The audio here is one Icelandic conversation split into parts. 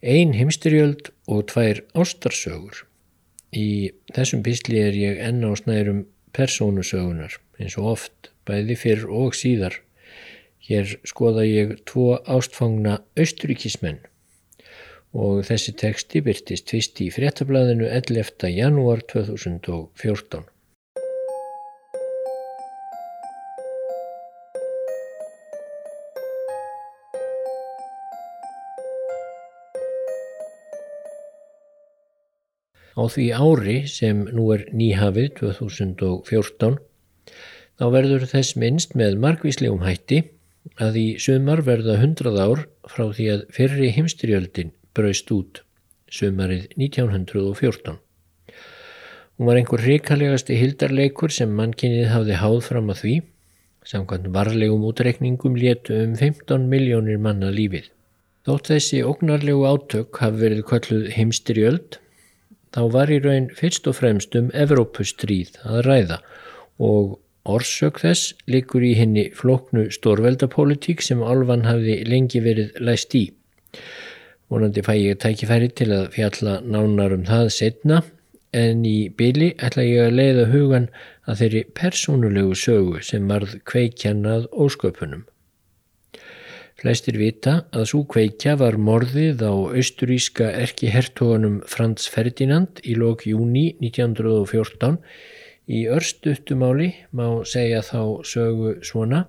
ein heimstyrjöld og tvær ástarsögur. Í þessum písli er ég enn á snærum persónusögunar eins og oft, bæði fyrr og síðar. Hér skoða ég tvo ástfangna austuríkismenn og þessi teksti byrtist fyrst í fréttablaðinu 11. janúar 2014. Á því ári sem nú er nýhafið 2014 þá verður þess minnst með margvíslegum hætti að í sumar verða 100 ár frá því að fyrri himstyrjöldin braust út sumarið 1914. Hún var einhver hrikalegasti hildarleikur sem mannkynnið hafði háð fram að því samkvæmt varlegum útreikningum létu um 15 miljónir manna lífið. Þótt þessi ógnarlegu átök hafi verið kölluð heimstyrjöld þá var í raun fyrst og fremst um Evrópustríð að ræða og orsök þess likur í henni floknu stórveldapólitík sem Alvan hafði lengi verið læst í. Vonandi fæ ég tækifæri til að fjalla nánar um það setna en í byli ætla ég að leiða hugan að þeirri persónulegu sögu sem varð kveikjannað ósköpunum. Flestir vita að svo kveikja var morðið á austuríska erkihertoganum Frans Ferdinand í lók júni 1914. Í örstuttumáli má segja þá sögu svona.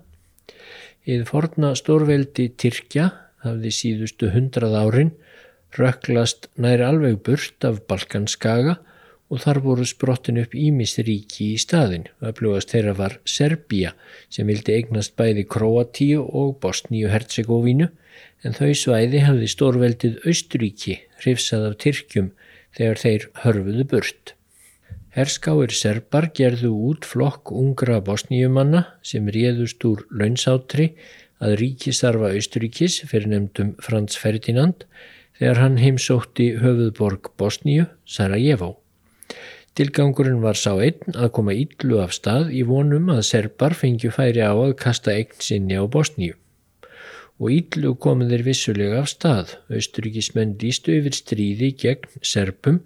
Íð forna stórveldi Tyrkja hafði síðustu hundrað árin röklast nær alveg burt af Balkanskaga og þar voru sprottin upp Ímisríki í staðin. Öflugast þeirra var Serbia sem vildi eignast bæði Kroatíu og Bosníu-Herzegovínu en þau svæði hafði stórveldið Austuríki hrifsað af Tyrkjum þegar þeir hörfuðu burt. Herskáir serbar gerðu út flokk ungra bosníumanna sem réðust úr launsátri að ríkisarfa Austuríkis fyrir nefndum Frans Ferdinand þegar hann heimsótti höfuðborg Bosníu, Sarajevo. Tilgangurinn var sá einn að koma yllu af stað í vonum að serbar fengju færi á að kasta eign sinni á Bosníu. Og yllu komið þeir vissulega af stað. Austuríkismenn lístu yfir stríði gegn serbum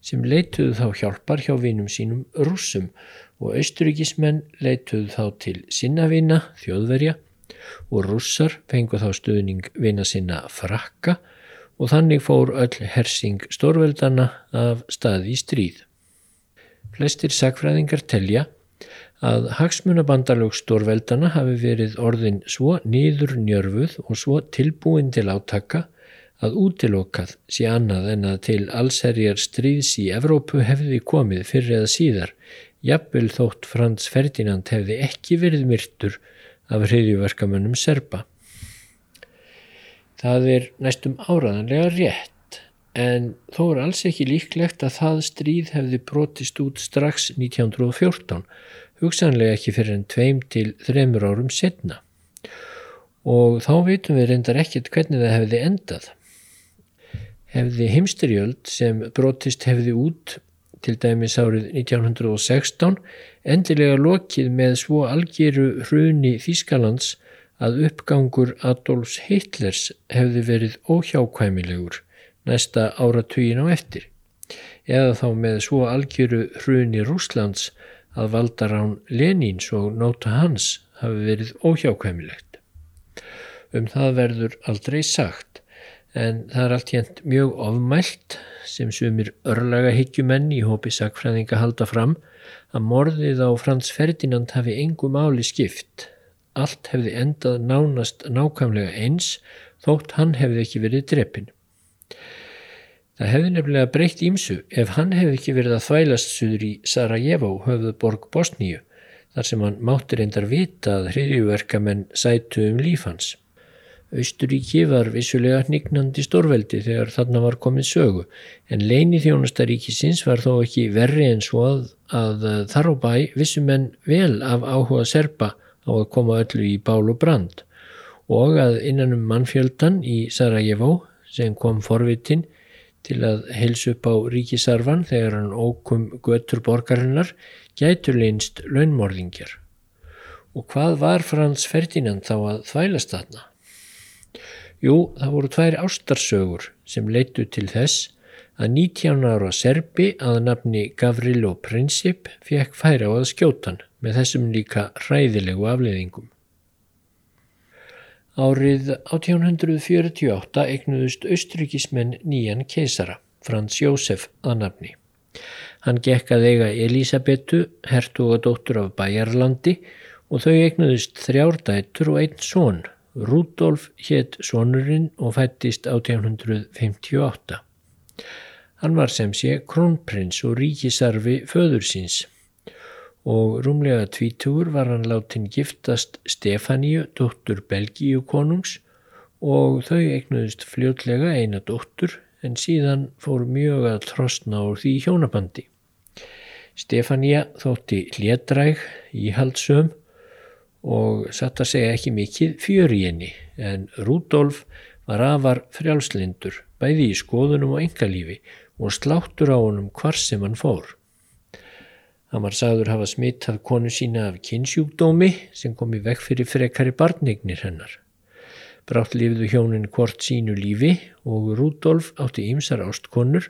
sem leituðu þá hjálpar hjá vinum sínum rúsum og austuríkismenn leituðu þá til sinnavina, þjóðverja og rússar fengu þá stuðning vina sinna frakka og þannig fór öll hersing stórveldana af staði í stríð. Flestir sagfræðingar telja að hagsmunabandalög stórveldana hafi verið orðin svo nýður njörfuð og svo tilbúin til átaka að útilokað sé annað en að til allserjar stríðs í Evrópu hefði komið fyrir eða síðar, jafnvel þótt Frans Ferdinand hefði ekki verið myrtur af hriðjuverkamönnum Serba. Það er næstum áraðanlega rétt en þó er alls ekki líklegt að það stríð hefði brotist út strax 1914, hugsanlega ekki fyrir enn tveim til þreymur árum setna. Og þá veitum við reyndar ekkert hvernig það hefði endað. Hefði heimstyrjöld sem brotist hefði út til dæmis árið 1916 endilega lokið með svo algjöru hruni Þýskalands að uppgangur Adolfs Hitlers hefði verið óhjákvæmilegur næsta áratugin á eftir eða þá með svo algjöru hruni Rúslands að valdarán Lenins og nóta hans hafi verið óhjákvæmilegt. Um það verður aldrei sagt en það er allt jænt mjög ofmælt sem sumir örlaga higgjumenn í hópi sakfræðinga halda fram að morðið á Frans Ferdinand hafi engu máli skipt. Allt hefði endað nánast nákvæmlega eins þótt hann hefði ekki verið dreppin. Það hefði nefnilega breytt ímsu ef hann hefði ekki verið að þvælast suður í Sarajevo, höfðu borg Bosníu, þar sem hann máttir endar vita að hriðjuverkamenn sætu um lífhans. Austuríki var vissulega hnignandi stórveldi þegar þarna var komið sögu, en leini þjónastaríkisins var þó ekki verri en svo að, að þar á bæ vissumenn vel af áhuga serpa á að koma öllu í bál og brand og að innanum mannfjöldan í Sarajevo sem kom forvitin til að helsa upp á ríkisarfan þegar hann ókum göttur borgarinnar gætur leinst launmorðingjar. Og hvað var Frans Ferdinand þá að þvælast þarna? Jú, það voru tvær ástarsögur sem leittu til þess að 19 ára serbi að nafni Gavrilo Princip fekk færa á að skjótan með þessum líka ræðilegu afleðingum. Árið 1848 eignuðust austrykismenn nýjan keisara, Frans Jósef að nafni. Hann gekk að eiga Elisabetu, hertugadóttur af Bæjarlandi og þau eignuðust þrjárdættur og einn són. Rúdolf hétt sonurinn og fættist 1858. Hann var sem sé krónprins og ríkisarfi föður síns og rúmlega tvítugur var hann látin giftast Stefáníu, dóttur Belgíu konungs og þau eignuðist fljótlega eina dóttur en síðan fór mjög að trostna úr því hjónabandi. Stefania þótti hlédræg í haldsöm og satt að segja ekki mikið fjör í henni en Rúdolf var afar frjálslindur bæði í skoðunum og engalífi og sláttur á honum hvar sem hann fór. Hann var sagður hafa smittað konu sína af kynnsjúkdómi sem kom í vekk fyrir frekari barnignir hennar. Brátt lifðu hjónin hvort sínu lífi og Rúdolf átti ýmsar ástkonur.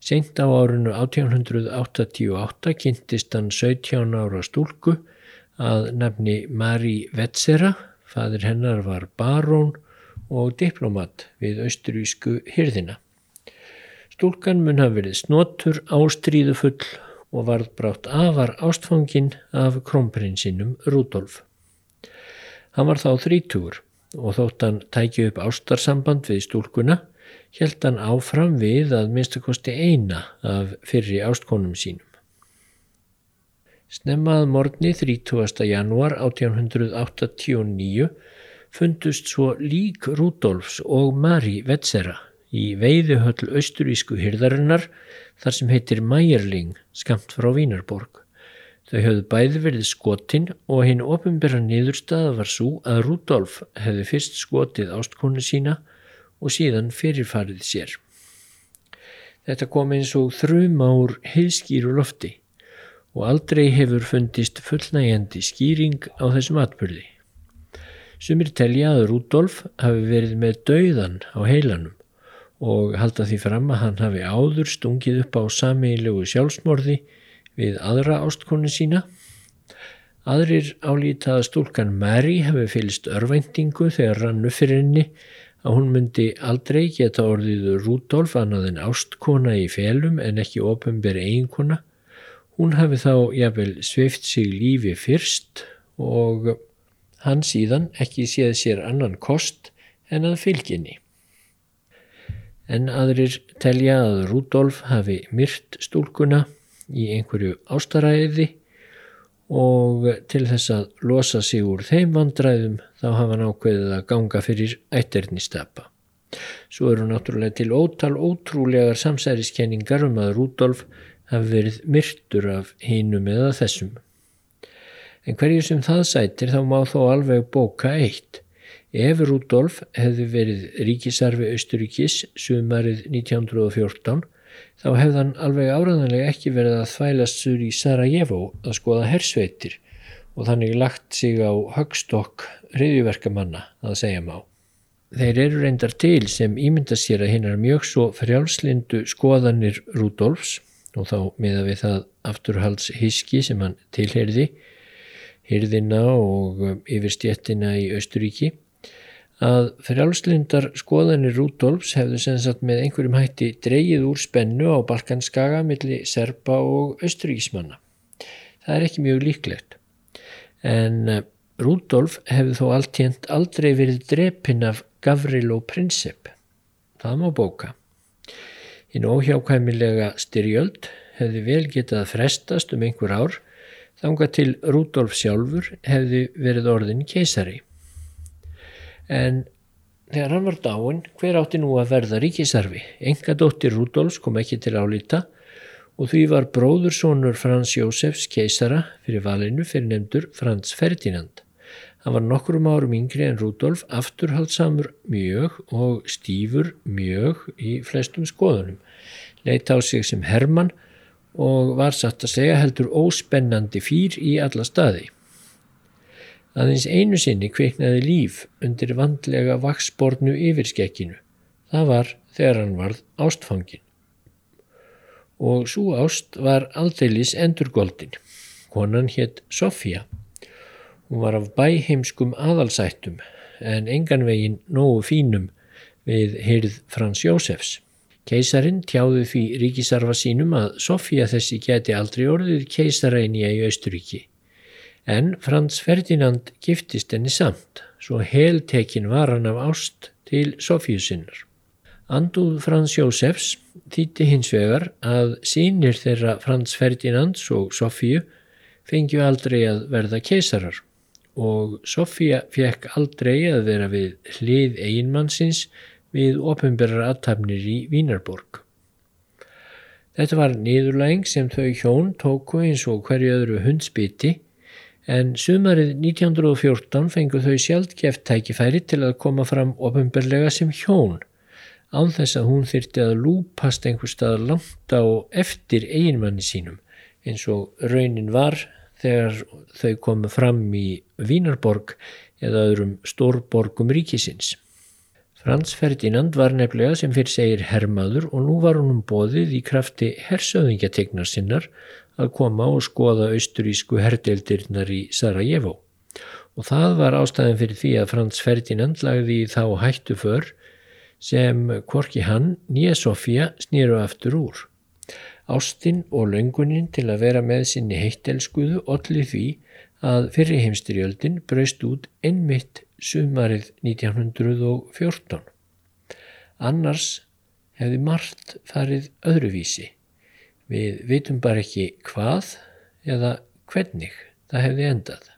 Sengt á árinu 1888 kynntist hann 17 ára stúlku að nefni Marí Vetsera, fadir hennar var barón og diplomat við austurísku hyrðina. Stúlkan mun hafa verið snotur, ástríðufull og varð brátt afar ástfangin af krómprinsinum Rúdolf. Hann var þá þrítúr og þótt hann tæki upp ástarsamband við stúlkuna, held hann áfram við að minnstakosti eina af fyrri ástkonum sínum. Snemmað morgni 30. januar 1889 fundust svo lík Rúdolfs og Mari Vetsera í veiðuhöll austurísku hyrðarinnar þar sem heitir Mæjerling skamt frá Vínarborg. Þau höfðu bæði verið skotinn og hinn ofinbæra niðurstaða var svo að Rudolf hefði fyrst skotið ástkonu sína og síðan fyrirfarið sér. Þetta kom eins og þrjum ár heiðskýru lofti og aldrei hefur fundist fullnægjandi skýring á þessum atbyrði. Sumir telja að Rudolf hafi verið með dauðan á heilanum og halda því fram að hann hafi áður stungið upp á samílegu sjálfsmorði við aðra ástkonu sína. Aðrir álítið að stúlkan Mary hafi fylgst örvæntingu þegar rannu fyrir henni að hún myndi aldrei geta orðið Rudolf annað en ástkona í felum en ekki ofinberi eiginkona Hún hafi þá jafnvel sveift sig lífi fyrst og hann síðan ekki séð sér annan kost en að fylginni. En aðrir telja að Rudolf hafi myrt stúlkuna í einhverju ástaræði og til þess að losa sig úr þeim vandræðum þá hafa hann ákveðið að ganga fyrir ætternistapa. Svo eru náttúrulega til ótal ótrúlegar samsæriskenningar um að Rudolf hafi verið myrtur af hínum eða þessum. En hverju sem það sætir þá má þó alveg bóka eitt. Ef Rudolf hefði verið ríkisarfi Östuríkis sumarið 1914 þá hefðan alveg áraðanlega ekki verið að þvælast sur í Sarajevo að skoða hersveitir og þannig lagt sig á högstokk hriðjuverkamanna að segja má. Þeir eru reyndar til sem ímynda sér að hinnar mjög svo frjálslindu skoðanir Rudolfs og þá miða við það afturhalds hiski sem hann tilherði hyrðina og yfirstjettina í Östuríki að frjálslindar skoðanir Rúdolfs hefðu senst með einhverjum hætti dreyið úr spennu á Balkanskaga millir Serba og Östuríkismanna. Það er ekki mjög líklegt en uh, Rúdolf hefði þó alltjent aldrei verið drepinn af Gavrilo Prinsep. Það má bóka. Hinn óhjákvæmilega styrjöld hefði vel getað frestast um einhver ár þanga til Rúdolf sjálfur hefði verið orðin keisari. En þegar hann var dáin, hver átti nú að verða ríkisarfi? Enga dóttir Rúdolfs kom ekki til álita og því var bróðursónur Frans Jósefs keisara fyrir valinu fyrir nefndur Frans Ferdinand. Hann var nokkrum árum yngri en Rudolf afturhaldsamur mjög og stífur mjög í flestum skoðunum. Leita á sig sem Hermann og var satt að segja heldur óspennandi fýr í alla staði. Aðeins einu sinni kviknaði líf undir vandlega vaksbornu yfirskekkinu. Það var þegar hann varð ástfangin. Og svo ást var aldeilis endurgoldin. Konan hétt Sofía. Hún var af bæheimskum aðalsættum en engan veginn nógu fínum við hyrð Frans Jósefs. Keisarin tjáði því ríkisarfa sínum að Sofía þessi geti aldrei orðið keisarænja í Austuríki. En Frans Ferdinand giftist henni samt, svo heltekin var hann af ást til Sofíu sinnar. Andúð Frans Jósefs þýtti hins vegar að sínir þeirra Frans Ferdinands og Sofíu fengju aldrei að verða keisarar og Sofía fekk aldrei að vera við hlið eiginmannsins við ofinberrar aðtapnir í Vínarborg. Þetta var niðurlæging sem þau hjón tóku eins og hverju öðru hundsbytti en sumarið 1914 fengu þau sjálfgeft tækifæri til að koma fram ofinberlega sem hjón án þess að hún þyrti að lúpast einhver stað langt á eftir eiginmanni sínum eins og raunin var þegar þau komu fram í Vínarborg eða öðrum stórborgum ríkisins. Frans Ferdinand var nefnilega sem fyrir segir hermaður og nú var honum bóðið í krafti hersöðingjategnar sinnar að koma og skoða austurísku herdeildirnar í Sarajevo. Og það var ástæðin fyrir því að Frans Ferdinand lagði þá hættu för sem Korki hann, Nýja Sofía, snýru aftur úr. Ástinn og löngunin til að vera með sinni heittelskuðu olli því að fyrri heimstyrjöldin braust út einmitt sumarið 1914. Annars hefði margt farið öðruvísi. Við vitum bara ekki hvað eða hvernig það hefði endað.